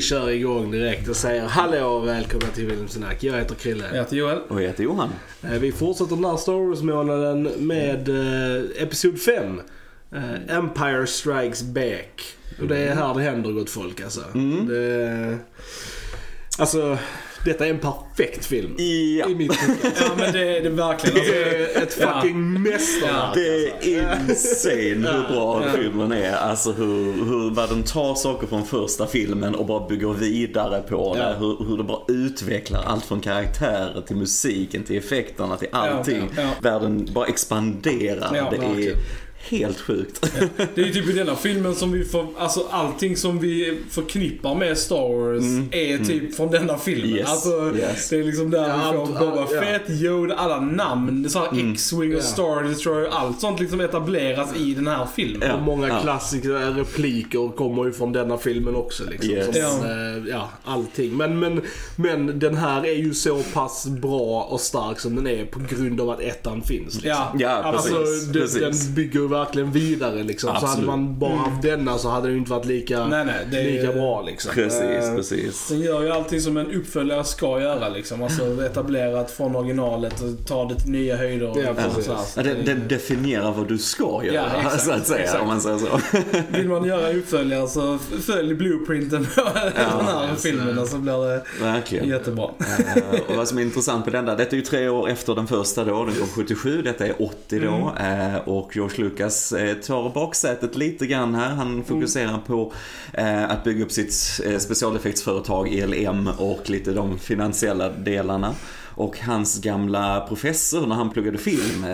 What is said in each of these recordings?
Vi kör igång direkt och säger hallå och välkomna till Filmsnack. Jag heter Krille. Jag heter Joel. Och jag heter Johan. Eh, Vi fortsätter den här Star Wars-månaden med eh, Episod 5. Eh, Empire Strikes Back. Och det är här det händer gott folk alltså. Mm. Det, alltså, detta är en perfekt film. Ja. I mitt. Ja men det är det verkligen. Det Alltså, är ett Ja. fucking mästerverk. Det alltså. är insane hur bra Ja. filmen är. Alltså hur, hur vad den tar saker från första filmen och bara bygger vidare på det. Ja. Hur, hur det bara utvecklar allt från karaktärer till musiken till effekterna till allting. Ja, ja. Världen bara expanderar. Ja, det är. Helt sjukt. det är ju typ i denna filmen som vi får, alltså allting som vi förknippar med Star Wars är typ från denna filmen. Mm. Yes, Alltså yes. det är liksom där Ja, vi får Boba ja. Fett, Yoda, alla namn. Så här X-Wing och Ja. Star Destroyer, allt sånt liksom etableras i den här filmen. Ja. Och många Ja. klassiska repliker kommer ju från denna filmen också. Liksom, Yes. som, Ja. eh, ja, allting. Men, men, men den här är ju så pass bra och stark som den är på grund av att ettan finns. Liksom. Ja, Ja, Alltså, Precis, den, precis. den bygger verkligen vidare liksom. Så hade Absolut. man bara haft denna så hade ju inte varit lika, Nej, nej, det är- lika bra liksom. Precis, Eh, precis. Den gör ju allting som en uppföljare ska göra liksom. Alltså etablerat från originalet och ta det till nya höjder. och Ja, precis. så här. Ja, den, den definierar vad du ska göra, Ja, exakt, så att säga, exakt. om man säger så. Vill man göra uppföljare så följ blueprinten på den här alltså. filmen och så blir det Verkligen. jättebra. Eh, och vad som är intressant på den där, detta är ju tre år efter den första då, den kom 77, detta är 80 då. Eh, och George Lucas eh, tar baksätet lite grann här. Han fokuserar på eh, att bygga upp sitt eh, specialeffektsföretag ELM och lite de finansiella delarna. Och hans gamla professor när han pluggade film,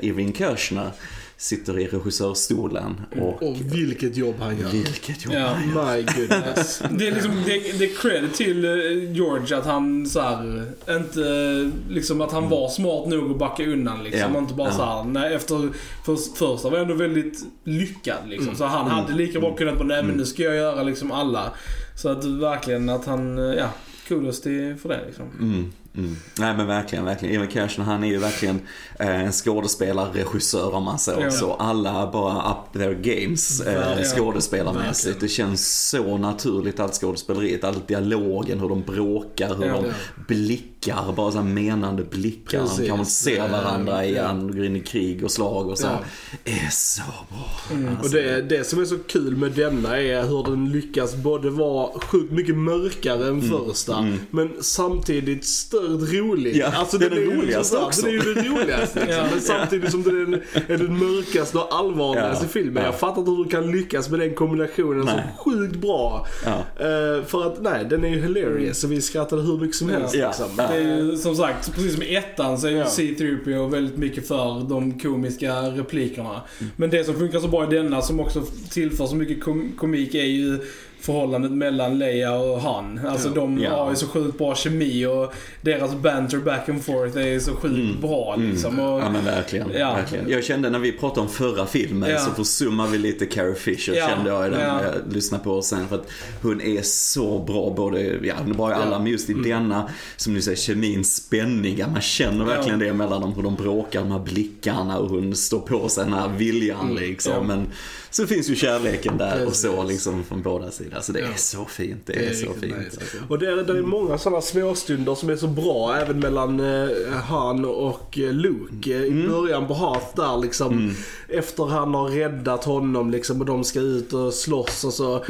Irving Kershner, sitter i regissörstolen. Och Och vilket jobb han gör. vilket jobb Ja. han gör. My goodness. Det är liksom, det, det är credit till eh, George att han så här, inte, liksom att han var smart nog att backa undan liksom. Ja, Och inte bara ja. så här, nej efter för, första var ändå väldigt lyckad liksom. Så han hade lika bra kunnat bara, nej men nu ska jag göra liksom alla. Så att verkligen att han, eh, ja, kudos till för det liksom. Mm, mm. Nej men verkligen, verkligen. Evan Kershner han är ju verkligen eh, en skådespelare, regissör om man säger Ja. så. Alla bara up their games eh, Verkligen. skådespelarmässigt. Det känns så naturligt allt skådespeleriet, all dialogen, hur de bråkar, hur Ja. de blickar, bara så menande blickar. Precis. De kan väl se varandra Ja. igen går in i krig och slag och så. Ja. är så bra. Mm. Och det, det som är så kul med denna är hur den lyckas både vara sjukt mycket mörkare än första, men samtidigt stört rolig. Ja, den är ju roligast liksom så här, också. Den är ju den roligaste liksom. Ja. Men samtidigt som den är den mörkaste och allvarligaste Ja. filmen. Ja. Jag fattar inte hur du kan lyckas med den kombinationen Nej. så sjukt bra. Ja. Eh, för att nej, den är ju hilarious så vi skrattade hur mycket som helst Ja. liksom. Ja. Det är ju som sagt, precis som i ettan så är ju Ja. C3PO väldigt mycket för de komiska replikerna. Mm. Men det som funkar så bra i denna som också tillför så mycket kom komik är ju förhållandet mellan Leia och Han. Alltså Ja. de Ja. har ju så sjukt bra kemi och deras banter back and forth är så sjukt bra liksom. Och, Mm. Ja men verkligen, Ja. verkligen. Jag kände när vi pratade om förra filmen Ja. så försummar vi lite Carrie Fisher Ja. kände jag i den Ja. jag lyssnade på oss sen. För att hon är så bra både, ja hon är bra i alla, men just i denna, som du säger, kemin spänniga. Man känner verkligen det mellan dem, hur de bråkar, de här blickarna och hon står på sig den här viljan liksom. Ja. Men så finns ju kärleken där och så liksom från båda sidor. Så det Ja. är så fint, det, är, så fint. nice. Och det är, det är många sådana småstunder som är så bra även mellan eh, han och eh, Luke. Eh, I början på Hearth där liksom. Efter han har räddat honom liksom och de ska ut och slåss och så.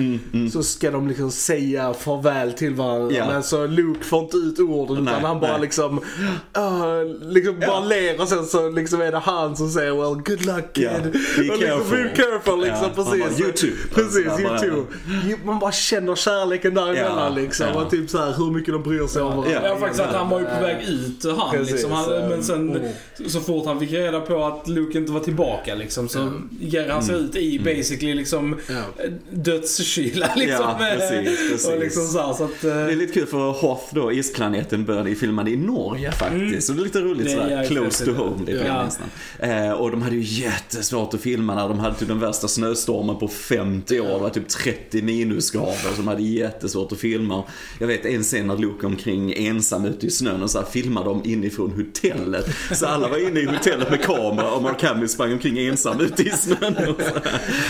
Så ska de liksom säga farväl till varandra. Ja. Men så Luke får inte ut orden utan Nej, han bara nej. liksom, uh, liksom bara ler och sen så liksom är det han som säger well good luck kid. Ja, be och liksom, careful. be careful liksom. Ja, precis. bara, "You too." Precis, Han you bara- too. Jo, Man bara känner kärleken däremellan Ja, liksom. ja. Och typ så här hur mycket de bryr sig om varandra. Ja, faktiskt att han var ju på väg ut, han Precis, liksom. Han, eh, men sen mm. så fort han fick reda på att Luke inte var tillbaka liksom så ger han sig ut i basically liksom Ja. dödskyla liksom. Ja, precis, precis. Och liksom så, här, så att... eh, Det är lite kul för Hoth då, isplaneten, började filmade i Norge faktiskt. Så det är lite roligt Mm. Det är sådär, close to home lite Ja. nästan. Eh, och de hade ju jättesvårt att filma när de hade typ den värsta snöstormen på 50 år. Det var typ 30 minusgrader de hade jättesvårt att filma. Jag vet en scen när Luke omkring ensam ute i snön och så här filmade de inifrån hotellet. Så alla var inne i hotellet med kamera och Mark Hamill sprang omkring ensam ute i snön.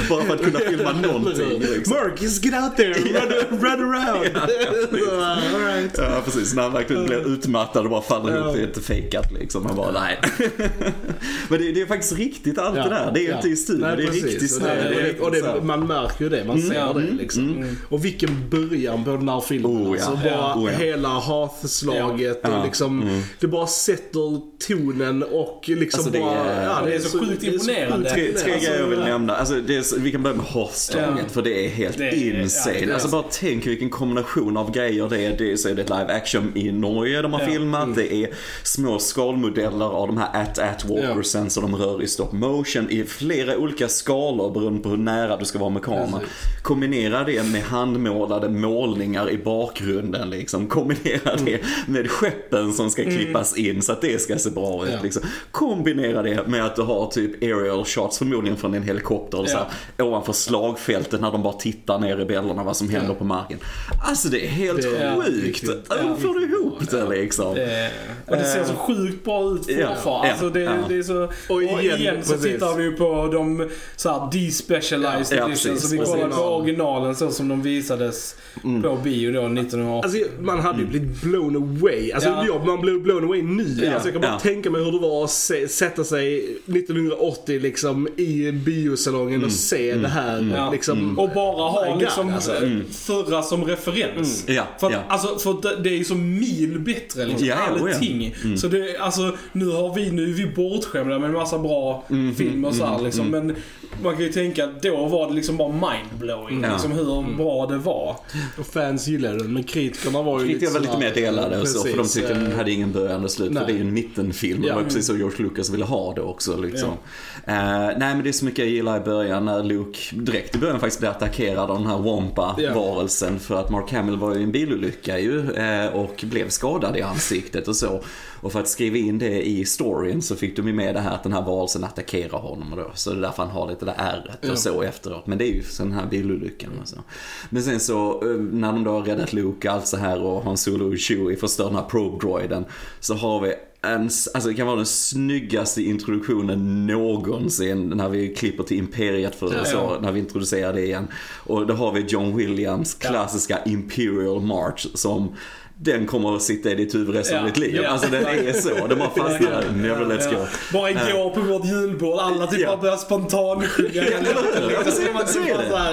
Bara för att kunna filma någonting. Liksom. Marcus, get out there, run, run around. All right. Ja precis, när han verkligen blir utmattad och bara faller ihop. Det är inte fejkat liksom. Han bara nej. Men det, det är faktiskt riktigt allt det där. Det är Ja. inte i studion, det är precis. riktigt snö. Det- och det, man märker ju det, man ser ja, det liksom. Och vilken början på den här filmen. Oh, ja. alltså, bara Ja. Oh, ja. hela hatslaget Ja. och liksom, det bara sätter tonen och liksom Alltså, det bara... är- ja, det är så sjukt det är så imponerande. Tre, tre imponerande. grejer jag vill Alltså, nämna. Alltså, det är, så- vi kan börja med Ja. för det är helt Det är- insane. ja, är- alltså bara tänk vilken kombination av grejer det är. Det är, så är det live action i Norge de har Ja. filmat. Det är små skalmodeller av de här at-at walkersen som de rör i stop motion i flera olika skalor beroende på hur nära du ska vara med kameran. Kombinera det med handmålade målningar i bakgrunden liksom. Kombinera det med skeppen som ska klippas in så att det ska se bra ut Ja. liksom. Kombinera det med att du har typ aerial shots förmodligen från en helikopter och så här, ovanför slagfältet när de bara tittar ner i bällorna vad som händer på marken. Alltså det är helt Det är sjukt. Hur får du ihop det liksom? Det, och det ser så sjukt bra ut Ja, fortfarande. ja, Alltså det, ja. det är så, och Och igen, igen, så precis. tittar vi på de så här despecialized Ja, edition. precis, Så vi kollar på originalen så som de visades på bio då 1980. Alltså, man hade ju blivit blown away. Alltså, Ja. ja. man blev blown away nu. Ja, Alltså, jag kan bara ja. tänka mig hur det var att se, sätta sig 1980 liksom, i biosalongen och se det här. Ja. Liksom, Och bara ha God, liksom alltså. förra som referens. Ja, För, att, ja. alltså, för det- det är ju så mil bättre liksom, Ja, ja, oh allting. Så det, alltså, nu har vi, nu är vi bortskämda med en massa bra Mm, filmer och så här, liksom. Men man kan ju tänka att då var det liksom bara mindblowing. Ja. Liksom hur bra det var. Och fans gillade den, men kritikerna var ju Kritikerna var lite mer delade och så, för de Precis, tyckte den eh, hade ingen början och slut. För nej. det är ju en mittenfilm. Det Ja. var precis så George Lucas ville ha det också. Liksom. Eh, nej men det är så mycket jag gillar i början när Luke direkt i början faktiskt blir attackerad av den här Wampa-varelsen. För att Mark Hamill var ju i en bilolycka ju eh, och blev skadad i ansiktet och så. Och för att skriva in det i storyn så fick de ju med det här att den här varelsen attackerar honom och då. Så det är därför han har lite det ärret och så efteråt. Men det är ju den här bilolyckan och så. Men sen så eh, när de då har räddat Luke och allt så här och Han Solo och Chewie förstör den här probe-droiden. Så har vi en, alltså det kan vara den snyggaste introduktionen någonsin när vi klipper till Imperiet för Ja. så, när vi introducerar det igen. Och då har vi John Williams klassiska Imperial March som den kommer att sitta i ditt huvud resten av ditt liv. Ja. Alltså den är så, den bara fastnar. Never let's go. Bara igår på vårt julbord, alla typ bara började spontansjunga. Ja, så är det,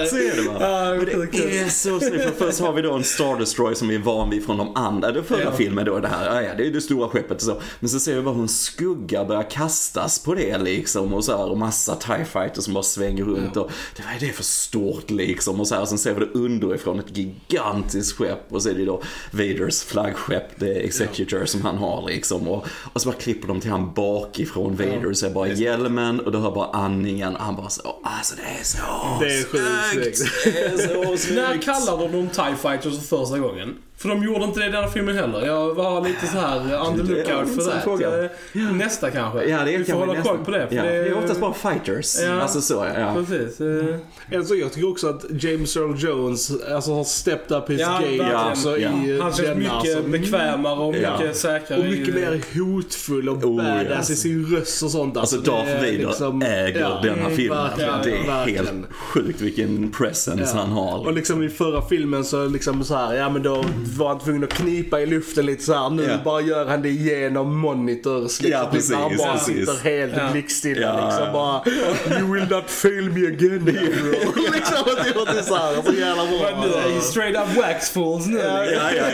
så är det. Ja, Men det är så snyggt. För först har vi då en Star Destroyer som vi är van vid från de andra. Den förra filmen då, det här, ja, det är det stora skeppet och så. Men så ser vi bara hur en skugga börjar kastas på det liksom. Och så här, och massa TIE fighters som bara svänger runt. Och det, vad är det för stort liksom? Och så här, och sen ser vi det underifrån, ett gigantiskt skepp. Och så är det då Vaders flaggskepp, The Executor, som han har liksom. Och, och så bara klipper de till han bakifrån Vader. Så är bara hjälmen och du hör bara andningen. Och han bara så, alltså det är så Det är sjukt snyggt. Det är så snyggt. När kallade de TIE Fighters för första gången? För de gjorde inte det i den filmen heller. Jag var lite så här on the lookout för det. fråga. Eh, Nästa kanske. Ja, det är Vi får hålla koll på det. För ja, det, det är oftast bara fighters. Ja. Alltså så, ja. Precis. Alltså, jag tycker också att James Earl Jones alltså, har stepped up his Ja, game verkligen. också Ja. i Han känns denna, mycket alltså. bekvämare och Ja. mycket säkrare. Och mycket i- mer hotfull och Oh, badass ja. i sin röst och sånt. Alltså det Darth Vader liksom- äger ja, den här filmen. verkligen, det är verkligen. helt sjukt vilken presence Ja. han har. Och liksom i förra filmen så liksom så här, ja men då var han tvungen att knipa i luften lite så här. Nu Ja. bara gör han det genom monitors. Liksom, Ja, när han precis, bara precis. sitter helt Ja. blickstilla Ja. liksom bara You will not fail me again hero. liksom att det var så här, så jävla bra. Men straight up waxfools nu. Ja, ja, ja.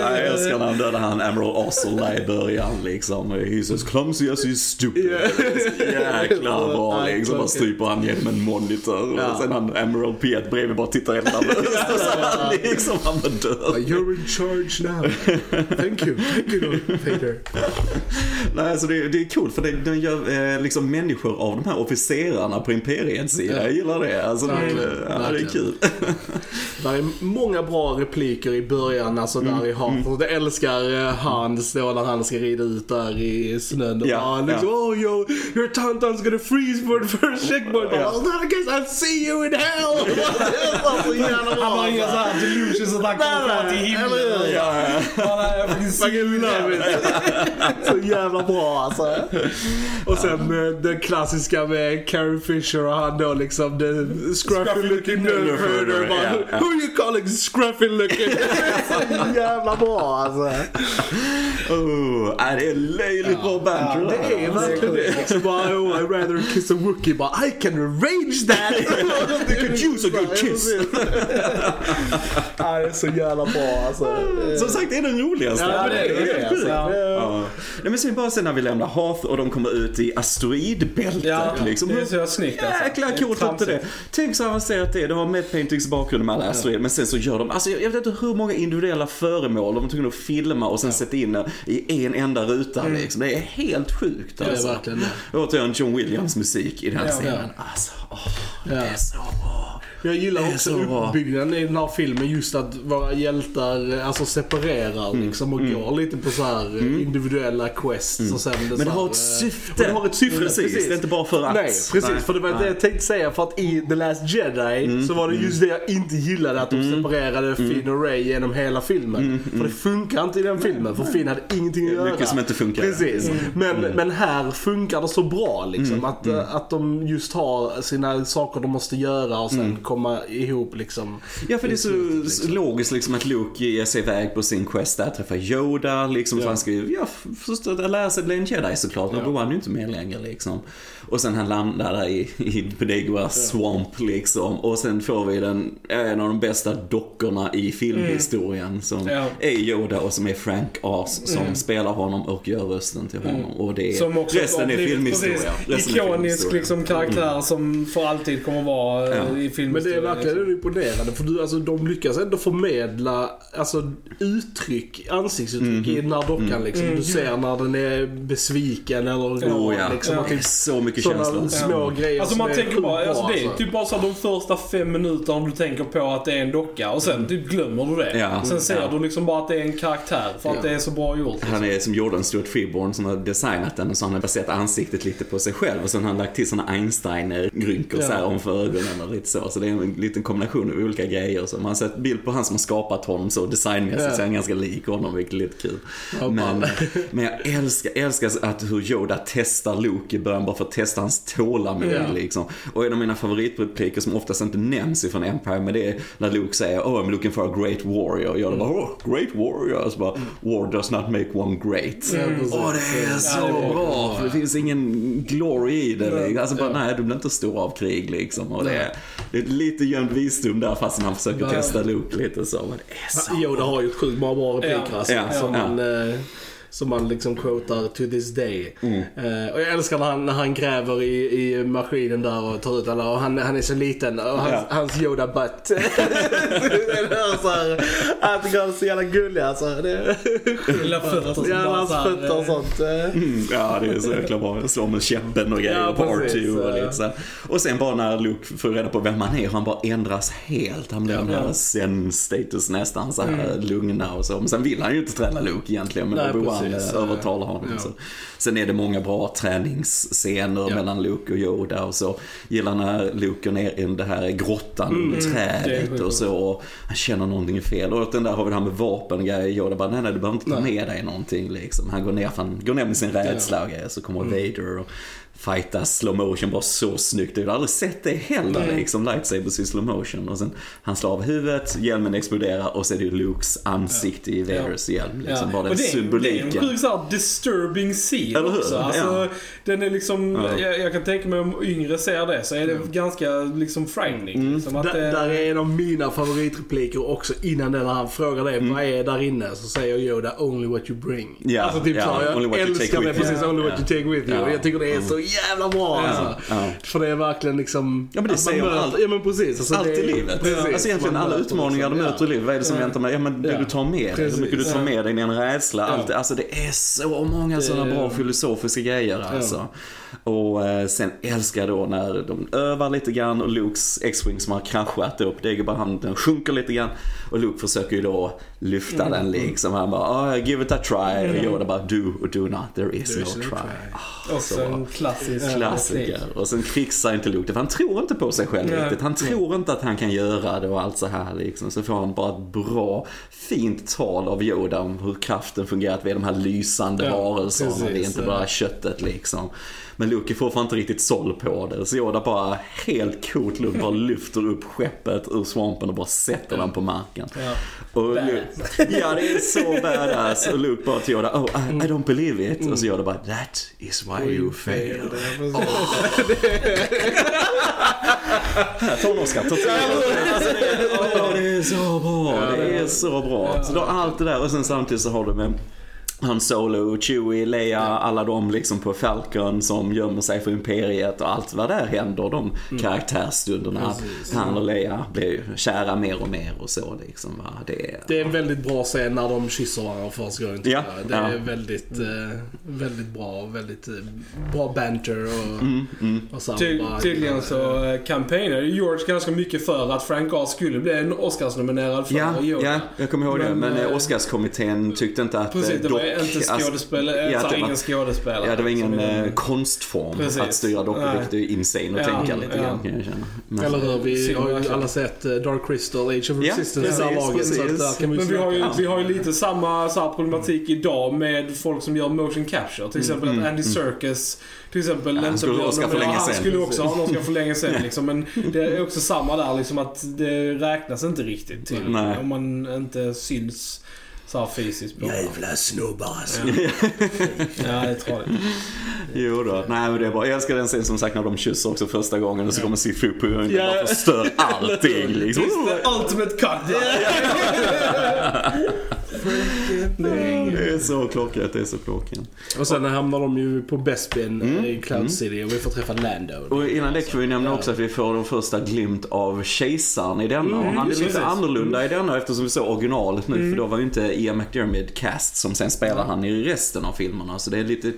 ja. Jag älskar när han dödar han Emerald Ossola i början liksom. He's as clumsy as he's stupid. Ja. Jäkla bra liksom. Bara stryper han genom en monitor. Ja. Och sen han Emerald P1 bredvid bara tittar helt nervös. Så han liksom, han var död. You're in charge now. Thank you. Thank you. Nej, alltså det, det är coolt för det, den gör eh, liksom människor av de här officerarna på Imperiets sida. Ja. Jag gillar det. Alltså, det, ja, det är kul. Det är många bra repliker i början, alltså där i Hearth. Jag älskar eh, Hans då när han ska rida ut där i snön. Och Ja, bara liksom, ja. oh yo, your tauntaun's gonna freeze for the first checkpoint. Ja. Ja. I guess I'll see you in hell. Det så. Han har inga alltså. såhär delusions att han kommer till himlen. Eller hur? Ja, ja. Fucking love it. Så jävla bra alltså. Och sen eh, den klassiska med Carrie Fisher och han då liksom the scruffy looking nerf herder. Who are you calling scruffy looking? Så jävla bra alltså. Oh, det är löjligt bra banter. Det är verkligen det. Liksom bara, oh, I'd rather kiss a Wookie. Bara, I can arrange that. They could use a good kiss. Ja, det är så jävla bra alltså. Som sagt, det är den roligaste. Ja, det är det. Alltså. sjukt. Ja. Ja. Nej, men sen bara sen när vi lämnar Hearth och de kommer ut i asteroidbältet. Ja, liksom. det är så snyggt alltså. Jäkla är coolt till det. Tänk så avancerat det är. De har med paintings bakgrund med alla asteroider. Men sen så gör de, alltså jag vet inte hur många individuella föremål de är tvungna att filma och sen sätta in i en enda ruta liksom. Det är helt sjukt Det är alltså. verkligen det. Återigen John Williams musik i den här Ja. scenen. Alltså, åh, det Ja. är så bra. Jag gillar också uppbyggnaden i den här filmen. Just att våra hjältar alltså separerar Mm. liksom och går lite på så här individuella quests. Och sen det Men det har ett eh, syfte. det har ett syfte. Precis, det är inte bara för att. Nej, precis. för det var det jag tänkte säga. För att i The Last Jedi Mm. så var det just det jag inte gillade. Att de separerade Finn och Ray genom hela filmen. För det funkar inte i den filmen. För Finn hade ingenting att Mm, göra. mycket som inte funkar. Precis. Men, men här funkar det så bra liksom. Mm, Att, eh, att de just har sina saker de måste göra och sen Mm. Komma ihop liksom. Ja, för det är så, liksom. logiskt liksom att Luke ger sig iväg på sin quest där, träffar Yoda liksom. Så han ska ju, ja, förstå lära sig bli en jedi såklart. Men Obi-Wan är ju inte med längre liksom. Och sen han landar där i, i Benegua Swamp liksom. Och sen får vi den, en av de bästa dockorna i filmhistorien. Som Ja. är Yoda och som är Frank Oz som spelar honom och gör rösten till honom. Och det är, Som också resten är filmhistoria. precis Resten är Ikonisk filmhistoria. liksom, karaktär som för alltid kommer vara eh, Ja. Men det är verkligen imponerande för du, alltså, de lyckas ändå förmedla alltså, uttryck, ansiktsuttryck i den här dockan. Liksom. Du ser när den är besviken eller glad. Oh ja, liksom, Ja. och det är typ så mycket sådana känslor. små grejer Alltså man tänker bara, alltså det är alltså. typ bara så de första fem minuterna du tänker på att det är en docka och sen typ glömmer du det. Ja. Sen ser Ja. du liksom bara att det är en karaktär för att Ja. det är så bra gjort. Liksom. Han är som Jordan Stewart Freeborn som har designat den och så har han baserat ansiktet lite på sig själv och sen har han lagt till såna Einstein-rynkor så här Ja. om för ögonen och lite så. Så det är en liten kombination av olika grejer. Så man har sett bild på han som har skapat honom så designmässigt Ja. så är han ganska lik honom vilket är lite kul. Men, men jag älskar, älskar att hur Yoda testar Luke i början bara för att testa hans tålamod Ja. liksom. Och en av mina favoritrepliker som oftast inte nämns ifrån Empire men det är när Luke säger Oh I'm looking for a great warrior. Och Yoda bara oh, great warrior. Och så bara War does not make one great. Mm. precis. Åh det är så Ja, det bra. För det finns ingen glory i det. Liksom. Alltså bara nej du blir inte stor av krig liksom. Och det är, det är lite gömd visdom där fast han försöker testa Luke lite så. Men det är så Yoda har ju sjukt många bra repliker Ja. alltså, Ja, som, ja. Man, eh, som man liksom quotar to this day. Mm. Eh, och jag älskar när han, när han gräver i, i maskinen där och tar ut alla och han, han är så liten och hans, Ja. hans Yoda butt. tycker han är så jävla gullig alltså. Det Lilla fötter som Ja, hans fötter och eh, sånt. Mm, ja, det är så jäkla bra. Jag slår med käppen och grejer Ja, på R2 och ja. lite så. Och sen bara när Luke får reda på vem han är, han bara ändras helt. Han blir den här zen-status nästan så här lugna och så. Men sen vill han ju inte träna Luke egentligen, men Nej, Obi-Wan precis. eh, övertalar honom. Ja. Så. Sen är det många bra träningsscener Ja. mellan Luke och Yoda och så. Gillar när Luke går ner i den här grottan under det är trädet och så. Och han känner någonting fel. Och den där har vi det här med vapen grejer. Yoda bara, nej nej du behöver inte ta med dig någonting liksom. Han går ner, han går ner med sin rädsla och grejer. Så kommer Mm. Vader och fightas slow motion bara så snyggt. Jag har aldrig sett det heller Mm. liksom. Lightsabers i slow motion. Och sen han slår av huvudet, hjälmen exploderar och så är det ju Lukes ansikte i Vaders hjälm. Liksom. Ja. Bara den Och det, är- det är symboliken. en sjukt såhär disturbing scene Eller hur? också. Alltså, Ja. Den är liksom, Ja. jag, jag kan tänka mig om yngre ser det så är det ganska liksom frightening. Liksom, att det, där är en av mina favoritrepliker också innan den när han frågar dig vad är där inne så säger Yoda only what you bring. Ja, alltså typ ja, så, jag only what you älskar take det precis, only what Ja. you take with you. Ja. Jag tycker det är så jävla bra Ja, alltså. ja. För det är verkligen liksom... Ja, men det säger möter- allt- Ja men precis. Alltså, Allt i livet. Precis, alltså egentligen alla utmaningar du liksom- möter i livet. Vad är det som Ja. väntar mig? Ja men det du tar med dig. Hur mycket du tar med dig, din rädsla. Ja. Allt, alltså det är så många sådana bra filosofiska grejer alltså. Och eh, sen älskar jag då när de övar lite grann och Lukes X-Wing som har kraschat upp, den sjunker lite grann. Och Luke försöker ju då lyfta Mm. den liksom. Han bara, oh, give it a try. Och Yoda bara, do or do not, there is There no try. try. Också en klassisk Klassiker. Och sen krixar inte Luke det, för han tror inte på sig själv Nej. riktigt. Han tror inte att han kan göra det och allt så här liksom. Så får han bara ett bra, fint tal av Yoda om hur kraften fungerar, att vi är de här lysande Ja, varelserna, det är inte bara köttet liksom. Men Luke är fortfarande inte riktigt såld på det. Så Yoda bara, helt coolt Luke, bara lyfter upp skeppet ur svampen och bara sätter den på marken. Ja. Och Luke, ja, det är så badass. Och Luke bara till Yoda, oh, I, I don't believe it. Och så Yoda bara, that is why you fail. Här, ta en Oscar. Ta det, är, så bra. Det är så bra. Så har allt det där och sen samtidigt så har du med Han Solo, Chewie, Leia, alla de liksom på Falcon som gömmer sig för Imperiet och allt vad där händer. De karaktärsstunderna. Precis. Han och Leia blir kära mer och mer och så liksom. Va? Det är... Det är en väldigt bra scen när de kysser varandra första gången. Ja, jag. Det ja. är väldigt, eh, väldigt bra. Väldigt eh, bra banter och, Mm, och så Ty, bara- tydligen så eh, campaignade George ganska mycket för att Frank Oz skulle bli en Oscarsnominerad för Ja, Yoda. ja, jag kommer ihåg det. Men, Men eh, eh, Oscarskommittén tyckte inte att Precis, eh, inte alltså, skådespelare, ja, ja, det var- ingen skådespelare. Ja, det var ingen eh, konstform Precis. att styra dockor, vilket är insane att Ja, tänka lite ja. grann kan jag känna. Men, Eller hur? Vi har ju alla sett eh, Dark Crystal, Age of Ja, Resistance, precis, laget. Så att precis. kan vi Men vi har, ju, Ja. vi har ju lite samma så här problematik idag med folk som gör motion capture. Till exempel att Andy Serkis till exempel Mm, han skulle blir Oscar Han skulle också ha en Oscar för länge sedan liksom. Men det är också samma där liksom att det räknas inte riktigt till. Nej. Om man inte syns så här fysiskt på Jävla snubbar alltså. Ja, det tror jag. Jo då. Nej men det är bra. Jag älskar den scenen som sagt när de kysser också första gången och så kommer Sifu på och Ja. bara förstör allting liksom. Ultimate cut. Det är så klockrent, det är så klockrent. Och sen hamnar de ju på Bespin Mm. i Cloud City och vi får träffa Lando. Och innan det kan vi nämna också att vi får den första glimt av kejsaren i denna. och han är lite annorlunda i denna eftersom vi såg originalet nu. För då var ju inte Ian McDermott cast som sen spelar han i resten av filmerna. Så det är lite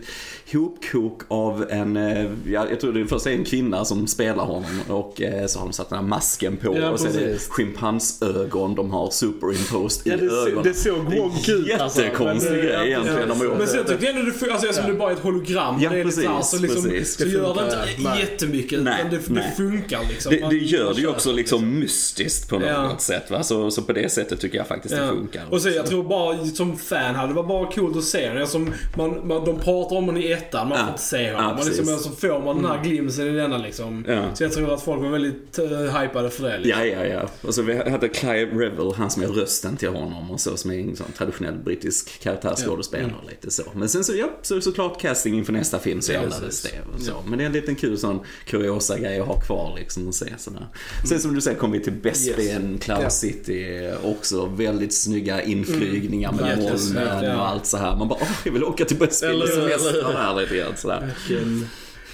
hopkok av en, eh, ja, jag tror det först är en kvinna som spelar honom och eh, så har de satt den här masken på Ja, och så är det schimpansögon de har superimposed Ja, i det, ögonen. det såg wonk ut alltså. Jättekonstig Men, grej ja, egentligen. gjort. Men sen tycker jag ändå det, alltså eftersom det bara är ett hologram. Ja, det är här, precis, så, liksom, precis. så Det gör det inte nej. jättemycket. Nej, utan det, nej. det funkar liksom. Det, det gör det ju också liksom mystiskt på något Ja. sätt. Va? Så, så på det sättet tycker jag faktiskt det Ja. funkar. Och så jag tror bara som fan hade det varit bara coolt att se den. Som man, man, de pratar om den i ettan, man Ja. får inte se honom. Ja, och liksom, så får man den här glimsen i denna liksom. Ja. Så jag tror att folk var väldigt uh, hypade för det. Liksom. Ja, ja, ja. Och så vi hade Clive Revel, han som är rösten till honom och så, som är en sån traditionell brittisk karaktärsskådespelare lite så. Men sen så, ja, så såklart casting inför nästa film så Ja, jävlades precis. det och så. Men det är en liten kul sån kuriosa grej att ha kvar liksom och se sådär. Sen som du säger kommer vi till Bespin, Cloud Ja. City, också väldigt snygga inflygningar med Verkligen molnen ja. och allt så här. Man bara, åh, jag vill åka till Bespin och semestra hur? här lite grann sådär. Vilken-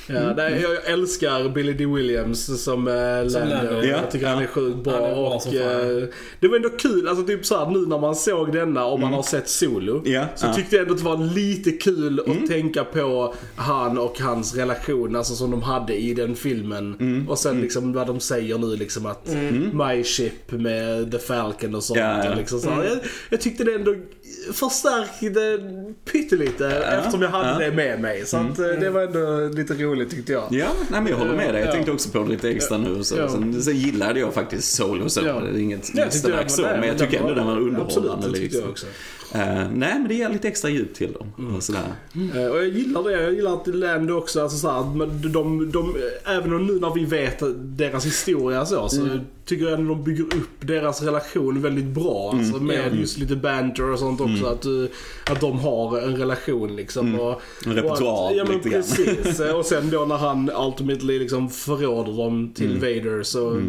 Ja, nej, jag älskar Billy D. Williams som eh, Lando. Lando. Ja. Jag tycker han är sjukt bra. Är bra och, eh, det var ändå kul, alltså typ såhär nu när man såg denna och man har sett Solo. Ja, Så ja. tyckte jag ändå att det var lite kul att tänka på han och hans relation, alltså som de hade i den filmen. Och sen liksom vad de säger nu liksom att My Ship med The Falcon och sånt. Ja, ja. Och liksom så. Jag, jag tyckte det ändå förstärkte pyttelite eftersom jag hade ja. det med mig. Så att, eh, det var ändå lite roligt tyckte jag. Ja, nej, men jag håller med dig. Jag Ja. tänkte också på det lite extra nu. Så. Ja. Sen, sen gillade jag faktiskt Solo så. Ja. Det är inget mästerverk så, men jag tycker ändå den var Absolut, underhållande. tyckte liksom. jag också. Eh, nej, men det ger lite extra djup till dem. Mm. Och sådär. Eh, Och jag gillar det. Jag gillar att Lando också, alltså så här, men de, de, de, även om nu när vi vet deras historia så, så Mm. tycker jag ändå de bygger upp deras relation väldigt bra. Mm. Alltså med just lite banter och sånt också. Att, eh, att de har en relation liksom. Och, En repertoar och att, Ja men lite grann. precis. Och sen sen då när han ultimately liksom förråder dem till Mm. Vader så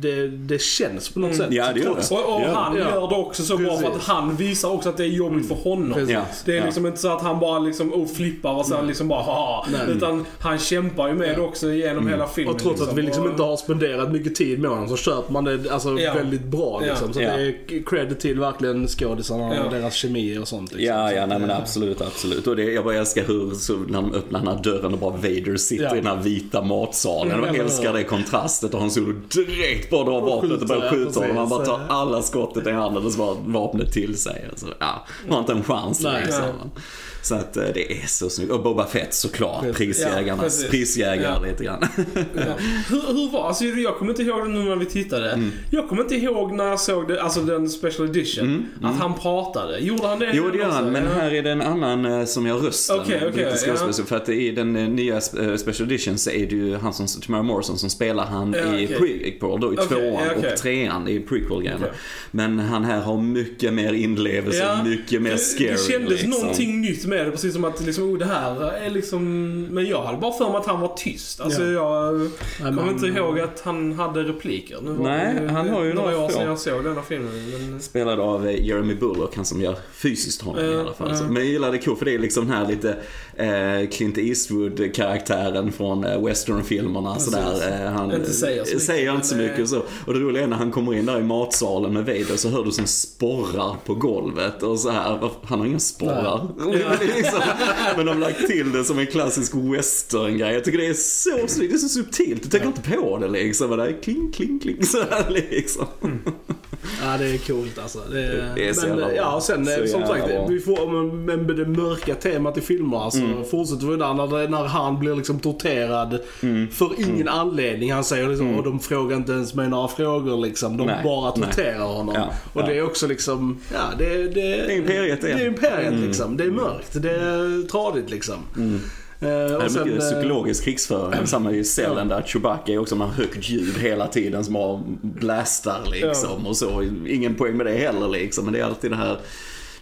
det, det känns på något sätt. Ja, det gör det. Och, och Ja. han Ja. gör det också så bra för att han visar också att det är jobbigt för honom. Ja. Det är Ja. liksom inte så att han bara liksom oh, flippar och sen liksom bara haha. Nej. Utan han kämpar ju med det också genom hela filmen. Och trots att vi liksom inte har spenderat mycket tid med honom så köper man det alltså, Ja. väldigt bra liksom. Så Ja. det är credit till verkligen skådisarna Ja. och deras kemi och sånt. Liksom. Ja, ja, nej men absolut, absolut. Och det, jag bara älskar hur, så när de öppnar den här dörren och bara Vader sitter Ja. i den här vita matsalen. Mm, jag eller älskar det kontrastet och han Solo direkt bara drar vapnet och börjar skjuta honom. Han bara tar alla skottet i handen och så bara vapnet till sig. Alltså, ja, har inte en chans Nej. liksom. Så att eh, det är så snyggt. Och Boba Fett såklart, Precis. prisjägarnas Ja, prisjägare Ja. lite grann. Ja. Hur, hur var alltså jag kommer inte ihåg det nu när vi tittade. Mm. Jag kommer inte ihåg när jag såg det, alltså den special edition, att han pratade. Gjorde han det? Mm, Jo det gör han, men här är det en annan eh, som gör rösten. Okej, okej, brittisk ja. För att i den eh, nya Special Edition så är det ju han som, Tamara Morrison som spelar han Ja, i okej. prequel, då i Okej, tvåan ja, okej. och trean i prequel-grejerna. Okej. Men han här har mycket mer inlevelse, och mycket mer scary. Det kändes liksom. någonting nytt med det, precis som att liksom, oh, det här är liksom... Men jag hade bara för mig att han var tyst. Alltså Ja. jag Nej, kommer men- inte ihåg att han hade repliker. Nu var Nej, det han har ju några år sedan jag såg denna filmen. Men... Spelad av eh, Jeremy Bullock, han som gör fysiskt honom i Ja, alla fall. ja. Så- Men jag gillar det cool för det är liksom den här lite eh, Clint Eastwood-karaktären från eh, westernfilmerna. Sådär, eh, han Inte säger så mycket, säger inte så mycket eh, och så. Och det roliga är när han kommer in där i matsalen med Vader så hör du som sporrar på golvet och så här. "Vad- Han har inga sporrar. Liksom, men de har lagt till det som en klassisk western-grej. Jag tycker det är så snyggt, det är så subtilt. Du tänker inte på det liksom. Det är kling, kling, kling så här liksom. Ja, det är coolt alltså. Det, Det är så men, jävla ja, och sen Så som sagt, bra. vi får med, med det mörka temat i filmer alltså, fortsätter vi där när, när han blir liksom torterad Mm. för ingen anledning. Han säger liksom, och de frågar inte ens med några frågor liksom. De Nej, bara nej. torterar honom. Ja, och ja. det är också liksom, ja det, det, Det är imperiet det. Det är imperiet liksom. Det är mörkt, det är tradigt liksom. Det och är sen, mycket eh, psykologisk krigsföring. Samma i cellen där Chewbacca är också med högt ljud hela tiden som bara blastar liksom. Och så. Ingen poäng med det heller liksom. Men det är alltid det här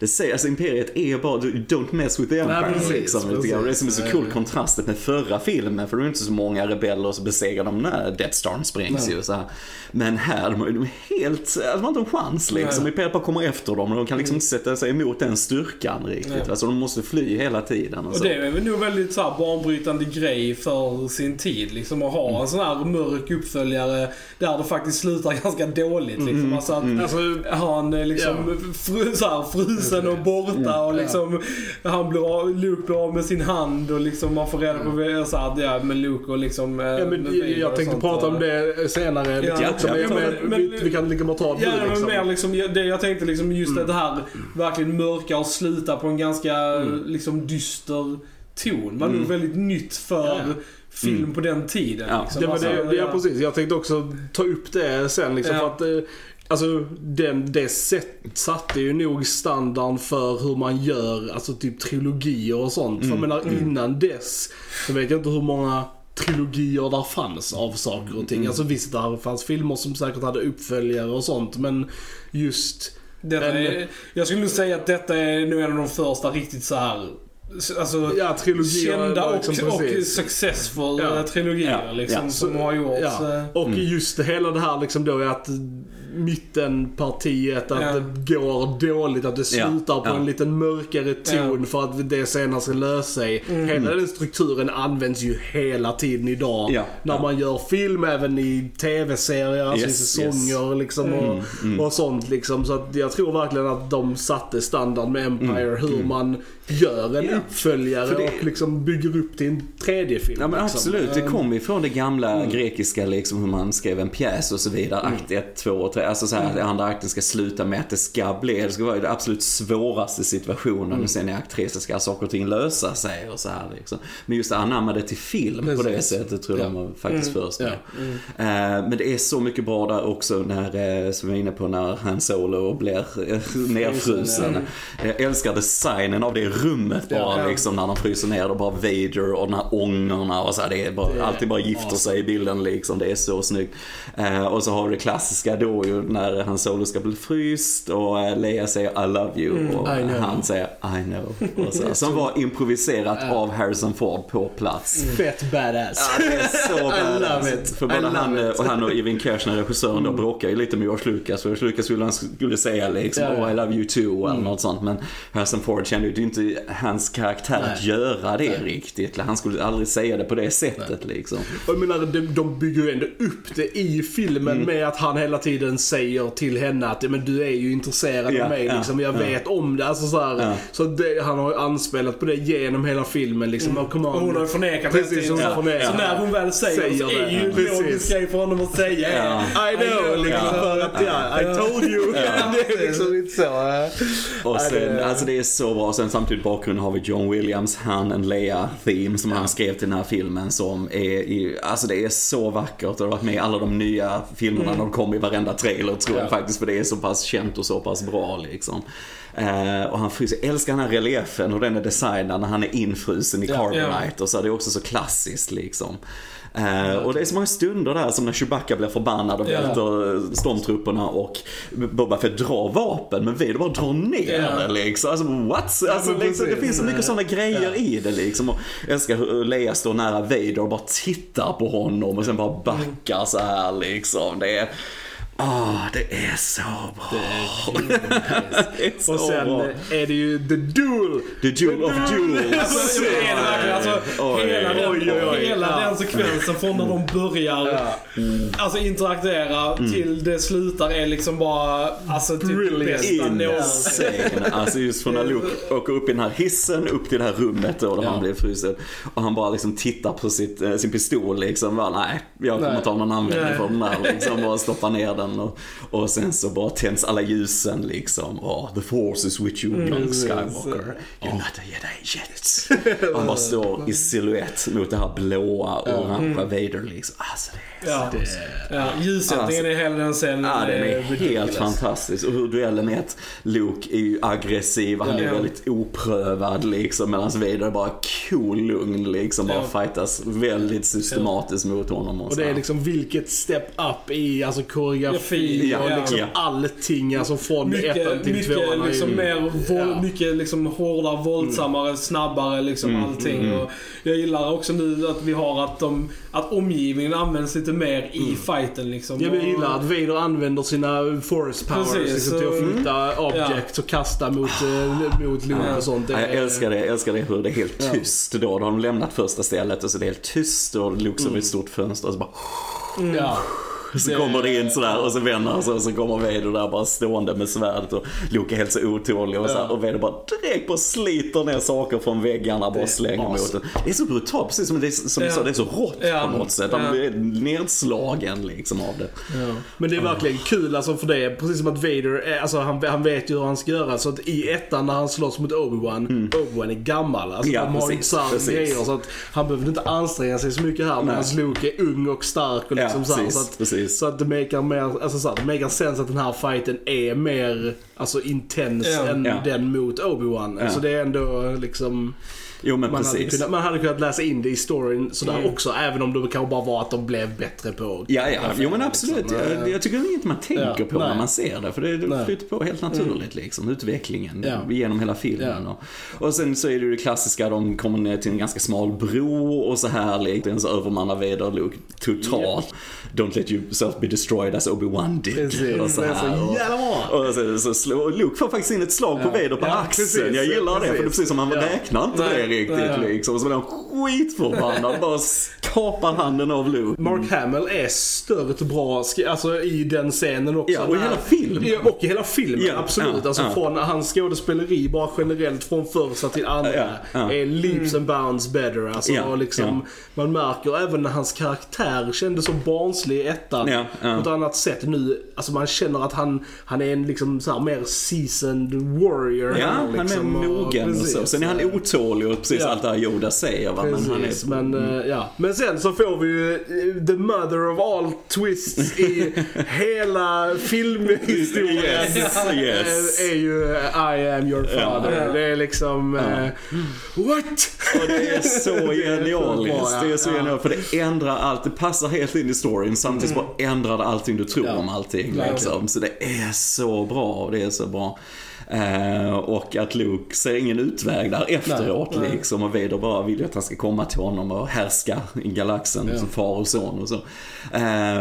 det säger, alltså Imperiet är bara, don't mess with the Empire precis, liksom. Och det är som är så precis. cool kontrastet med förra filmen, för det är inte så många rebeller som besegrar dem när Death Star sprängs ju så här. Men här, de, de är helt, alltså, de har inte en chans liksom. Nej. Imperiet bara kommer efter dem och de kan liksom inte sätta sig emot den styrkan riktigt. Nej. Alltså de måste fly hela tiden. Och Och det är väl nog väldigt så här banbrytande grej för sin tid. Liksom att ha en sån här mörk uppföljare där det faktiskt slutar ganska dåligt. Liksom. Alltså att Alltså, han är liksom fru, så här, frusen och borta och liksom han blir av, Luke blir av med sin hand och liksom man får reda på så här, ja, med Luke och liksom... eh, Ja, men jag, Vader jag och tänkte sånt. prata om det senare. lite Ja, också, ja, men, ja, men, men- vi, vi kan lika bra ta det Ja, nu men liksom. mer liksom, det, jag tänkte liksom just det här verkligen mörka och sluta på en ganska liksom dyster ton. var nog väldigt nytt för Ja. film på den tiden. Ja. Liksom. Ja, men Alltså, det, det, ja, ja. precis. Jag tänkte också ta upp det sen liksom Ja. för att eh, Alltså den, det sätt, satte ju nog standarden för hur man gör alltså typ trilogier och sånt. För jag menar innan dess så vet jag inte hur många trilogier där fanns av saker och ting. Alltså visst, där fanns filmer som säkert hade uppföljare och sånt men just Detta En- är, jag skulle nog säga att detta är nog en av de första riktigt så här Alltså, Ja, trilogier kända och, liksom och precis. successful Ja. trilogier liksom, Ja. som har gjorts. Ja, eh, och just det, hela det här liksom då är att mittenpartiet, att Ja. det går dåligt, att det Ja, slutar på ja. en lite mörkare ton för att det senare ska lösa sig. Mm. Hela den strukturen används ju hela tiden idag. Ja, När ja. man gör film, även i tv-serier, alltså i Yes, säsonger liksom och, Mm, och sånt liksom. Så att jag tror verkligen att de satte standard med Empire, hur man gör en Mm, Ja. uppföljare det- och liksom bygger upp till en tredje film. Ja men liksom. absolut, det kom ju från det gamla Mm. grekiska liksom hur man skrev en pjäs och så vidare. Akt 1, 2 och 3. Alltså så här, Mm. att andra akten ska sluta med att det ska bli, det ska vara den absolut svåraste situationen Mm. och sen i akt 3 så ska saker och ting lösa sig och så här liksom. Men just anamma det till film på det Precis. sättet tror jag var faktiskt först med. Ja. Eh, Men det är så mycket bra där också när, eh, som jag var inne på, när Han Solo blir eh, nerfrusen. Jag älskar designen av det rummet bara Ja. liksom när de fryser ner och bara Vader och de här ångorna och så här, det är bara, Det är alltid bara gifter sig i bilden liksom. Det är så snyggt. Eh, och så har vi det klassiska då ju när han Solo ska bli fryst och eh, Leia säger I love you och I know. han säger I know. Och så, som var improviserat av Harrison Ford på plats. Fett badass. Ja, det är så badass. För både han och, han och Evin Kershner, regissören, då bråkar ju lite med George Lucas. Och George Lucas skulle, han skulle säga liksom ja. oh I love you too eller något sånt. Men Harrison Ford kände ju det är inte hans karaktär att göra det riktigt. Han skulle aldrig säga det på det sättet liksom. Och jag menar, de, de bygger ju ändå upp det i filmen Mm. med att han hela tiden säger till henne att men du är ju intresserad Ja, av mig ja, liksom. Jag ja. vet om det. Alltså, så här, Ja. så det, han har ju anspelat på det genom hela filmen liksom. Oh, come on. Och hon har ju förnekat Precis, tiden. hon har Så, förnekat. så när hon väl säger, Säger så är det. ju en logisk grej för honom att säga. Ja. I know, liksom Ja. för att ja, I told you. det är liksom inte så. Och Ja, sen, det- alltså det är så bra. Sen samtidigt bakgrunden har vi John Williams, Han and Leia Theme som han skrev till den här filmen som är alltså det är så vackert och det har varit med i alla de nya filmerna. De kommer i varenda trailer tror jag Mm. Ja. faktiskt för det är så pass känt och så pass bra liksom. Eh, och han fryser, jag älskar den här reliefen och den är designad när han är infrusen i Ja. Carbonite och så är det också så klassiskt liksom. Eh, och det är så många stunder där som när Chewbacca blir förbannad och Ja. välter stormtrupperna och Boba Fett drar vapen men Vader bara drar ner Ja. det liksom. Alltså what? Alltså, liksom, det finns så mycket sådana grejer i det liksom. Och jag älskar hur Leia står nära Vader och bara tittar på honom och sen bara backar så här liksom. Det är Ah, det är så bra. Det är så Och sen bra. är det ju the duel. The Duel of Duels. Alltså, Oj. hela den, Oj, oj, oj. hela Ja. den sekvensen från när de börjar alltså, interagera till det slutar är liksom bara alltså, typ Brilliant. bästa någonsin. Alltså just från när Luke åker upp i den här hissen, upp till det här rummet då, där Ja. han blir frusen. Och han bara liksom tittar på sitt, eh, sin pistol liksom. Bara, nej, jag kommer Nej. ta någon användning för den här liksom. Och stoppa ner den. Och, och sen så bara tänds alla ljusen liksom. Oh, the force is with you, young Skywalker. You're not a jedi yet. Han bara står i silhuett mot det här blåa och orangea Vader liksom. Alltså det är Ja. Ja, ljussättningen i hela den scenen Ja, den är helt ridiculous. fantastisk. Och hur duellen är att Luke är ju aggressiv, han är Ja. väldigt oprövad liksom. Medan Vader är bara cool, lugn liksom. Bara Ja. fightas väldigt systematiskt mot honom. Och, Och det är liksom vilket step up i alltså koreografi Ja, och liksom Ja. allting alltså från ettan Mycket, till mycket tvåan. liksom mer våld, Ja. mycket liksom hårdare, våldsammare, snabbare liksom allting. Och jag gillar också nu att vi har att, de, att omgivningen används lite mer i fighten liksom. Jag gillar att Vader använder sina force powers Precis, liksom, till att flytta objects och kasta mot, eh, mot Luke och sånt. Jag älskar det, jag älskar det hur det är helt Ja. tyst då. Då har de lämnat första stället och så är det helt tyst och Luke som är ett stort fönster och så bara Ja. Så Det- kommer det in sådär och så vänder han sig och så kommer Vader där bara stående med svärdet och Luke är helt så otålig och, så här, Ja. och Vader bara direkt bara sliter ner saker från väggarna bara slänger mot den. Det är så brutalt, precis som det är, som du Ja. sa, det är så rått Ja. på något sätt. Han Ja. blir nedslagen liksom av det. Ja. Men det är verkligen kul alltså för det precis som att Vader, alltså han, han vet ju hur han ska göra. Så att i ettan när han slåss mot Obi-Wan, Obi-Wan är gammal. Alltså Ja, de har inte samma grejer så att han behöver inte anstränga sig så mycket här. Medan Luke är ung och stark och Ja, liksom så, här, precis, så att, precis. så att det makar mer, alltså så här, det makar sense att den här fighten är mer, alltså intens Ja. än Ja. den mot Obi-Wan. Alltså det är ändå liksom Jo men man hade, precis. kunnat, man hade kunnat läsa in det i storyn sådär också, även om det kanske bara var att de blev bättre på Ja, ja, jo men absolut. liksom. Jag, jag tycker det är inget man tänker Ja, på när nej. man ser det. För det, det flyter på helt naturligt liksom, utvecklingen Ja. genom hela filmen. Och, och sen så är det ju det klassiska, de kommer ner till en ganska smal bro och så här liksom, så övermannar Vader Luke totalt. Don't let yourself be destroyed as Obi-Wan did. Precis, och så det är här. så jävla bra. och så, så slår, Luke får faktiskt in ett slag på Vader på Ja, axeln. precis, jag gillar det, för det är precis. precis som han Ja. räknar inte Nej, riktigt nej. liksom. Och så blir han skitförbannad, bara kapar handen av Luke. Mark Hamill är stört bra alltså, i den scenen också. Ja, och i hela filmen. Ja, och i hela filmen, Ja, absolut. ja, alltså ja. från hans skådespeleri bara generellt från första till andra Ja, ja. är leaps and bounds better. Alltså, Ja, och liksom, Man märker även när hans karaktär kändes så barnslig i ettan Ja, ja. på ett annat sätt nu. Alltså man känner att han, han är en liksom så här mer seasoned warrior. Ja, här, han är liksom, och- mogen och så. precis. Sen är han otålig och precis Ja. allt det här Yoda säger va. Men han är... men, eh, ja. men sen så får vi ju eh, the mother of all twists i hela filmhistorien. Yes, yes. Eh, är ju I am your father. Ja. Det är liksom... eh, what? Och det är så är genialiskt. ja. Det är så Ja. genialiskt för det ändrar allt. Det passar helt in i storyn samtidigt som ändrar det allting du tror Ja, om allting. Liksom. Så det är så bra och det är så bra. Eh, och att Luke ser ingen utväg där efteråt Nej, nej. liksom. Och Vader bara vill ju att han ska komma till honom och härska i galaxen Ja. som far och son och så. Eh,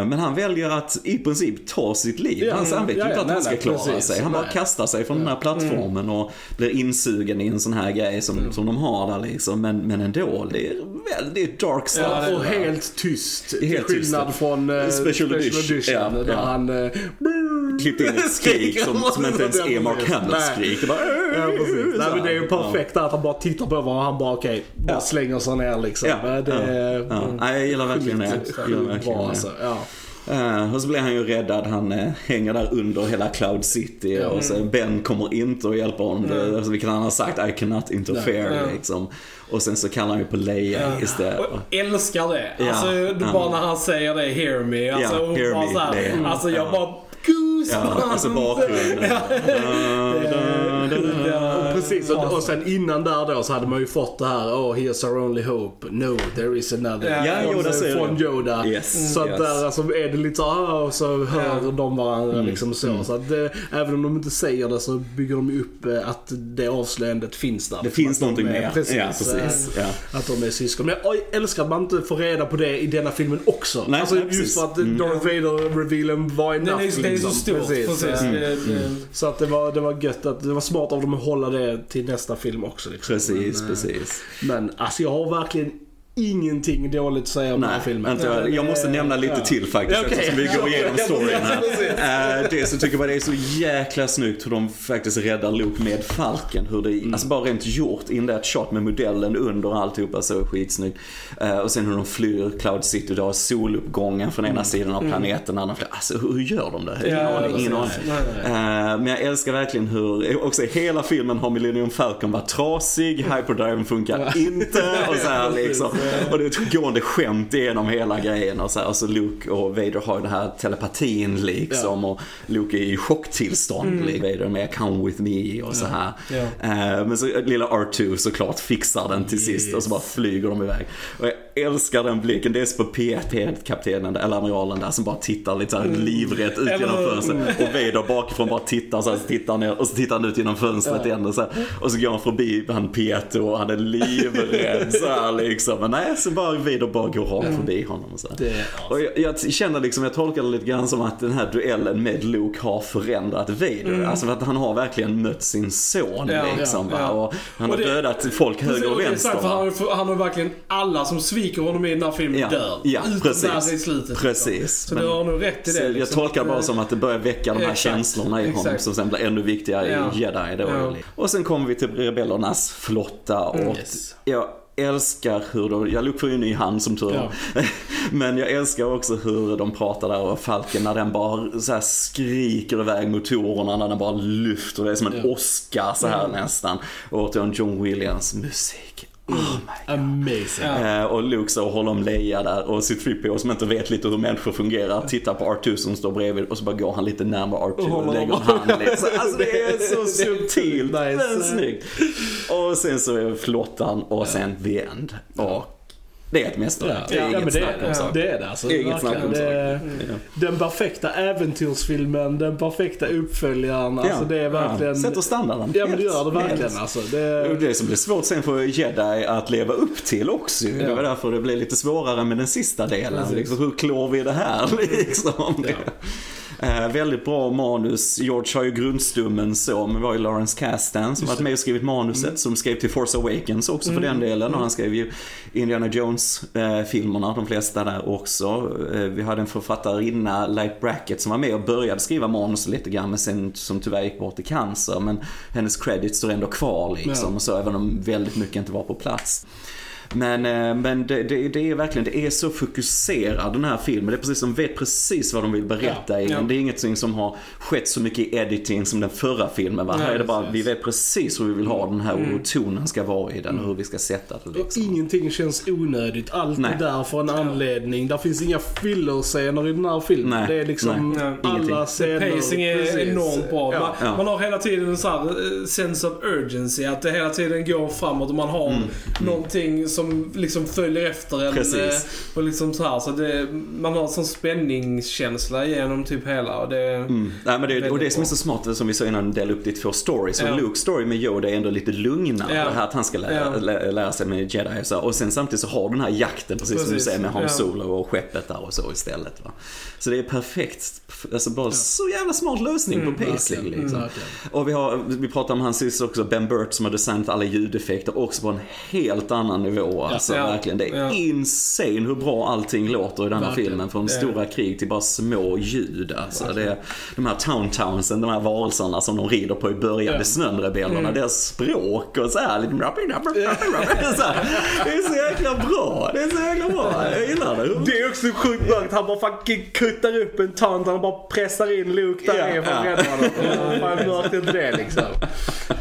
men han väljer att i princip ta sitt liv. Ja, han, han vet ju inte att han ska klara precis. sig. Han bara Nej. kastar sig från den här plattformen och blir insugen i en sån här grej som, Mm. som de har där liksom. Men, men ändå, det är väldigt dark stuff. Ja, och helt tyst. Till Helt tyst, skillnad ja. från eh, Special edition. Där han... Eh, klippt in ett skrik som, som inte ens är Mark Hamills Nej. skrik. Det bara, Ja, precis. Nej, men det är ju Ja. perfekt att han bara tittar på vad han bara okej, bara Ja. slänger sig ner liksom. Ja, det är Ja. Nej, jag gillar verkligen det. Jag gillar verkligen bra det. alltså. Ja. Eh, och så blir han ju räddad, han eh, hänger där under hela Cloud City och så Ben kommer inte att hjälpa honom. Det, alltså, vilket han har sagt, I cannot interfare Nej. liksom. Och sen så kallar han ju på Leia istället. Och jag älskar det. Ja, Alltså, du ja. bara när han säger det, hear me. Alltså, Ja, hon hear bara me, så här, det. Alltså jag Ja. bara Ja, alltså bakgrunden. Och precis, och, och sen innan där då så hade man ju fått det här, oh here's our only hope, no there is another. Ja, från, Yoda säger från. Yoda. Yes, så att yes. där alltså, är det lite så, ah, och så hör Ja. de varandra Mm. liksom så. Så att det, även om de inte säger det så bygger de ju upp eh, att det avslöjandet finns där. Det Liksom, finns de någonting är- mer. Precis, Ja, precis. eh, Ja. Att de är syskon. Men jag älskar att man inte får reda på det i denna filmen också. Nej, alltså nej, just precis. för att Mm. Darth Vader-revealen var Den enough. är, det är så liksom. stort. Precis. eh, Det, det, Så att det var, det var gött att, det var smart av dem att hålla det till nästa film också. Liksom. Precis, men, eh, precis. Men alltså jag har verkligen ingenting dåligt att säga om den här filmen. Inte, jag, måste nämna lite Ja. till faktiskt okej. eftersom vi går igenom storyn här. Uh, det så tycker jag det är så jäkla snyggt hur de faktiskt räddar Luke med Falken. Hur det, Mm. alltså bara rent gjort, in that shot med modellen under alltihopa så skitsnyggt. Uh, och sen hur de flyr Cloud City, du har soluppgången från ena sidan av planeten, andra flyr. Alltså hur, gör de det? Ingen Ja, aning, ingen. Eh, men jag älskar verkligen hur, också hela filmen har Millennium Falcon varit trasig, hyperdriven funkar inte och så här liksom. Och det är ett gående skämt igenom hela grejen och så här. Och så Luke och Vader har ju den här telepatin liksom och Luke är i chocktillstånd. Mm. Vader med come with me och så här. Ja. Eh, men så lilla R2 såklart fixar den till sist och så bara flyger de iväg. Och jag älskar den blicken, dels på P1-kaptenen, eller amiralen där som bara tittar lite så här livrätt ut genom fönstret. Och Vader bakifrån bara tittar så här, så tittar ner och så tittar han ut genom fönstret igen och så här. Och så går han förbi han P1 och han är livrädd så här liksom. Men nej, så bara Vader bara går rakt förbi honom och så. Det, Och jag, jag känner liksom, jag tolkar det lite grann som att den här duellen med Luke har förändrat Vader. Alltså för att han har verkligen mött sin son Ja, liksom. ja, ja. Och han Och har det- dödat folk höger och Det är vänster. sant, för han, för han har verkligen alla som sviker honom i den här filmen Ja, dör. ja, precis. i slutet. liksom. Precis. Så Men- du har nog rätt i det. jag liksom, tolkar att, bara som att det börjar väcka de här Exakt. känslorna i honom Exakt. som sen blir ännu viktigare i Jedi då. Ja. Och sen kommer vi till rebellernas flotta och Yes. jag älskar hur de, jag Luke får ju en ny hand som tur var. Men jag älskar också hur de pratar där och Falken när den bara så skriker iväg motorerna när den bara lyfter. Det är som en Ja. Oscar så här nästan. Och återigen John Williams musik. Oh amazing. Eh, och Luke så håller om Leia där och C-3PO som inte vet lite hur människor fungerar tittar på R2 som står bredvid och så bara går han lite närmare R2 och, håller lägger en om. hand Alltså det är så subtilt nice. men snyggt. Och sen så är flottan och sen The End. Och det är ett mästerverk. Ja, Det är ja, inget men det, snack om är, saken. det är det alltså. Det är inget snack om det, saken. Den perfekta äventyrsfilmen, den perfekta uppföljaren. Alltså det är verkligen... Ja, sätter standarden. Ja men det gör det verkligen alltså. Och Det, Det som blir svårt sen för Jedi att leva upp till också. Det Ja. var därför det blev lite svårare med den sista delen. Liksom, hur klår vi det här liksom? Eh, väldigt bra manus. George har ju grundstummen så, men det var ju Lawrence Kasdan som varit med och skrivit manuset, som skrev till Force Awakens också för den delen. Och han skrev ju Indiana Jones-filmerna, de flesta där också. Eh, vi hade en författarinna, Light Brackett, som var med och började skriva manus lite grann, men sen som tyvärr gick bort i cancer. Men hennes credits står ändå kvar liksom, Ja. och så, även om väldigt mycket inte var på plats. Men, eh, men det, det, det är verkligen, det är så fokuserad den här filmen. Det är precis som vet precis vad de vill berätta i Ja. den. Det är ingenting som har skett så mycket i editing som den förra filmen va. Nej, här är det bara, precis. vi vet precis hur vi vill ha den här och hur tonen ska vara i den och hur vi ska sätta det och liksom. ingenting känns onödigt. Allt Nej. är där för en anledning. Där finns inga fillerscener i den här filmen. Nej. Det är liksom Nej. alla Ingenting. scener. Pacing är precis. enormt bra. Ja. Man, Ja. man har hela tiden en sån här eh, sense of urgency. Att det hela tiden går framåt och man har någonting som liksom följer efter en. Precis. eh, Och liksom så här, så det, man har en sån spänningskänsla genom typ hela. Och det, Mm. Nej, men det, och det som är så smart, som vi sa innan, dela upp det i två stories. Och Ja. Luke's story med Yoda är ändå lite lugnare. Ja. Det här att han ska lära, Ja. lä, lära sig med jedi och så. Och sen samtidigt så har den här jakten, precis, som du Precis. säger, med Han Ja. Solo och skeppet där och så istället. Va? Så det är perfekt. Alltså bara så jävla smart lösning Mm, på pacing verkligen. liksom. Och vi, har, vi pratar om hans syster också, Ben Burt som har designat alla ljudeffekter också på en helt annan nivå. Alltså Ja. verkligen. Det är Ja. insane hur bra allting låter i den här Verkligen. filmen. Från Det är stora krig till bara små ljud. Alltså, det är, de här Town Townsen, de här varelserna som de rider på i början, Ja. det snön-rebellerna, Mm. deras språk och så här. Lite så här. Det är så jäkla bra. Det är så jäkla bra. Jag gillar det. Det är också sjukt mörkt. Han bara fucking kuttar upp en tant. Han bara pressar in Luke där Ja, nere för att rädda honom. Fan mörkt är inte det liksom?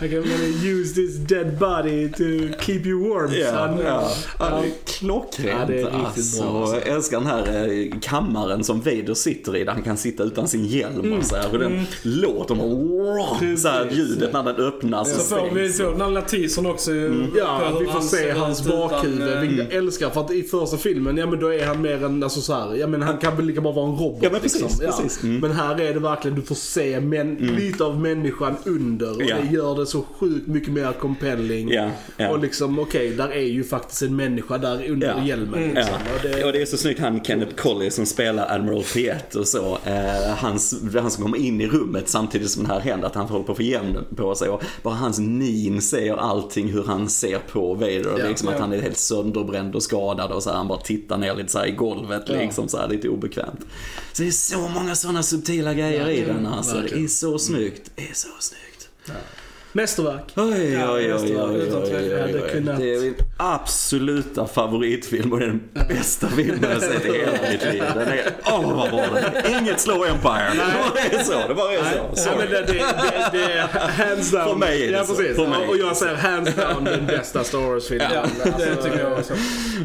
I can only use this dead body to keep you warm Ja, son. Ja. ja, det är klockrent Ja, det är alltså. bra, alltså. Jag älskar den här eh, kammaren som Vader sitter i där han kan sitta utan sin hjälm och så här. Och den låter bara så här, ljudet när den öppnas och så får vi stängs. så den här lilla teasern också. Ja, på hur vi får se hans bakhuvud. eh, Vilket jag älskar för att i första filmen, ja men då är han mer en, alltså så här, ja men han kan väl lika bara vara en robot. Ja, men precis, liksom. precis. Mm. Men här är det verkligen, du får se men, lite av människan under. Och Ja. det gör det så sjukt mycket mer compelling. Ja, ja. Och liksom, okej, där är ju faktiskt en människa där under Ja. hjälmen. Mm. Liksom. Ja. Och det, Och det är så snyggt han Kenneth Colley som spelar Admiral P1 och så. Eh, hans, han som kommer in i rummet samtidigt som det här händer, att han håller på att få hjälmen på sig. Och bara hans min säger allting hur han ser på Vader. Ja, liksom att han är helt sönderbränd och skadad och så här, han bara tittar ner lite så i golvet liksom så här lite obekvämt. Så det är så många sådana subtila grejer i den alltså. Det är så snyggt. Det är så snyggt. Mästerverk. Oj, oj, Ja, oj, Det är min absoluta favoritfilm och den bästa filmen jag sett i hela mitt liv. Den är, åh vad bra den är. Inget slår Empire. Det är så, det bara är så. Ja, Sorry. men det, det, det, är hands down. För mig är det ja, precis. För mig. Och jag säger hands down den bästa Star Wars-filmen. Ja, det Alltså, tycker jag också.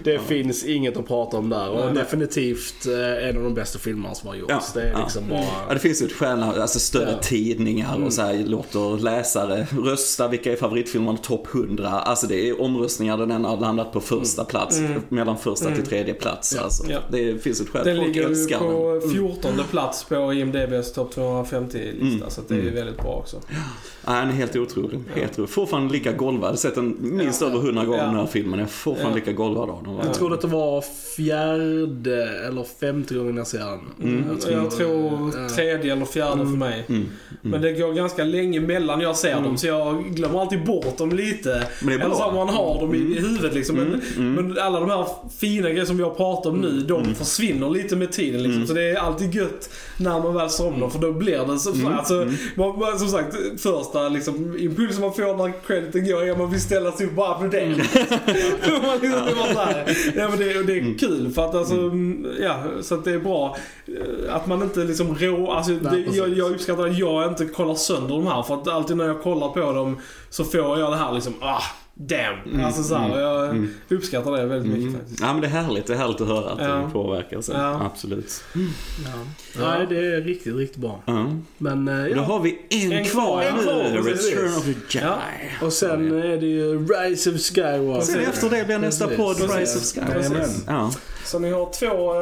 Det finns inget att prata om där. Och Nej. definitivt eh, en av de bästa filmerna som har gjorts. Ja, det är ja. liksom Ja, bara... det finns ju ett stjärna, alltså större Ja. tidningar och så här, låter läsare rösta vilka är favoritfilmerna topp 100. Alltså det är omröstningar där den har landat på första plats, mellan första till tredje plats. Alltså. Ja. Det finns ett skäl, Den folk ligger ju älskar den. på 14 plats på IMDBs topp 250-lista. Så att det är ju väldigt bra också. Ja, han är helt otrolig. Helt otrolig. Fortfarande lika golvad. Jag har sett den minst över hundra gånger Ja. den här filmen. Jag är fortfarande Ja. lika golvad av den. Jag tror att det var fjärde eller femte gången jag ser den. Mm. Jag tror ja. tredje eller fjärde för mig. Mm. Men det går ganska länge mellan jag ser dem så jag glömmer alltid bort dem lite. Men det är bra. så att man har dem i, i huvudet liksom. Men, men alla de här fina grejerna som vi har pratat om nu, de försvinner lite med tiden liksom. Så det är alltid gött när man väl dem för då blir det så alltså, man, Som sagt, första liksom, impulsen man får när crediten går är att man vill ställa sig upp bara man liksom, det var så här. Ja, men det, och det är kul för att alltså, ja, så att det är bra eh, att man inte liksom rå, alltså, det, jag, jag uppskattar att jag inte kollar sönder de här för att alltid när jag kollar på dem så får jag det här liksom, ah, damn. Alltså så här, och jag uppskattar det väldigt mycket faktiskt. Ja men det är härligt. Det är härligt att höra att Ja. det påverkar. Så. Ja. Absolut. Ja. Nej, det är riktigt, riktigt bra. Ja. Men eh, Då ja. har vi en, En kvar kvar, nu. en kvar, precis. Return of the Jedi. Ja. Och sen är det ju Rise of Skywalker. Sen efter det blir nästa podd. Rise of Skywalker. Ja. Så ni har två,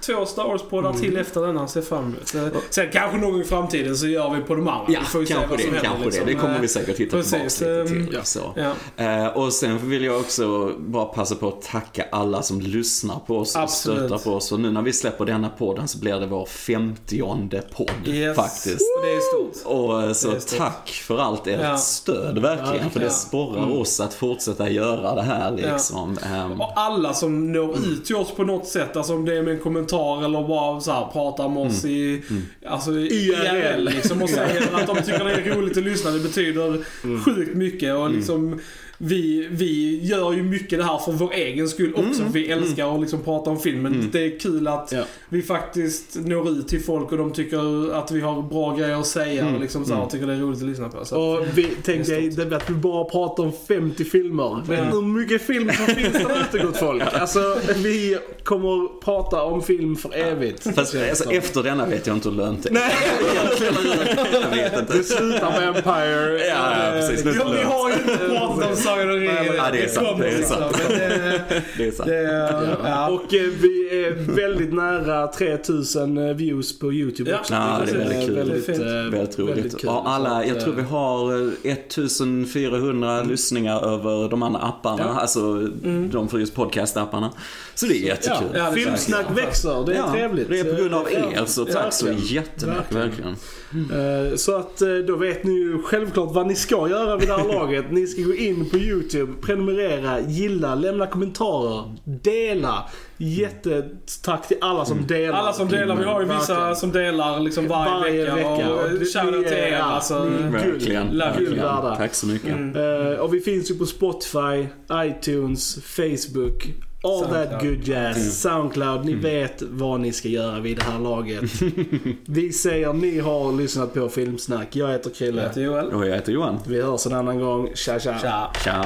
två Star Wars-poddar till efter denna se fram emot. Eh, Sen kanske någon gång i framtiden så gör vi på de andra. Ja, Vi får ju se kanske vad som det. händer, Kanske liksom. det. Det kommer vi säkert titta precis, tillbaka lite ehm, till. ja. Så. Ja. Eh, och sen vill jag också bara passa på att tacka alla som lyssnar på oss och Absolut. stöttar på oss. Och nu när vi släpper denna podden så blir det vår femtionde podd Yes. faktiskt. Och det är stort. Och eh, så stort. tack för allt ert Ja. stöd verkligen. Ja, för det sporrar oss att fortsätta göra det här liksom. Ehm, Och alla som når ut till oss på något sätt, alltså om det är med en kommentar eller bara så här, pratar med oss i alltså, IRL. Liksom, och säger att de tycker det är roligt att lyssna. Det betyder sjukt mycket och liksom vi, vi gör ju mycket det här för vår egen skull också. för Vi älskar att liksom prata om film. Men det är kul att Ja. vi faktiskt når ut till folk och de tycker att vi har bra grejer att säga och liksom så här, och tycker det är roligt att lyssna på. Så. Och vi, tänk dig det är att vi bara pratar om 50 filmer. Men Ja. hur mycket film som finns där ute gott folk? Alltså, vi kommer prata om film för evigt. Fast alltså, efter denna vet jag inte hur lönt det är. Nej! jag vet inte. Det slutar med Empire. Ja, ja, precis. Nu Ja, vi har ju inte pratat om Sagan om ringen. Ja, det är sant, det är sant. Det, Det är sant. det, ja. Och eh, vi är väldigt nära 3000 views på YouTube Ja. också. Ja, det är vilket väldigt kul. Väldigt, eh, roligt. väldigt kul. Ja, alla, jag tror vi eh, har eh, 1400 lyssningar över de andra apparna, Ja. alltså de för just podcast-apparna. Så det är jättekul. Ja, Ja, Filmsnack växer, det är Ja, trevligt. Det är på grund av er, så tack så verkligen. jättemycket, verkligen. Eh, Så att eh, då vet ni ju självklart vad ni ska göra vid det här laget. Ni ska gå in på YouTube, prenumerera, gilla, lämna kommentarer, dela. Jättetack till alla som delar. Alla som delar, vi har ju vissa Verkligen. som delar liksom varje, Varje vecka. vecka. Och shoutout till er alltså. Verkligen. Verkligen. Tack så mycket. Eh, och vi finns ju på Spotify, iTunes, Facebook. All that Soundcloud. good jazz. Soundcloud. Ni vet vad ni ska göra vid det här laget. vi säger ni har lyssnat på Filmsnack. Jag heter Jag Krille. heter Joel. Och jag heter Johan. Vi hörs en annan gång. Tja tja. Tja. Ciao.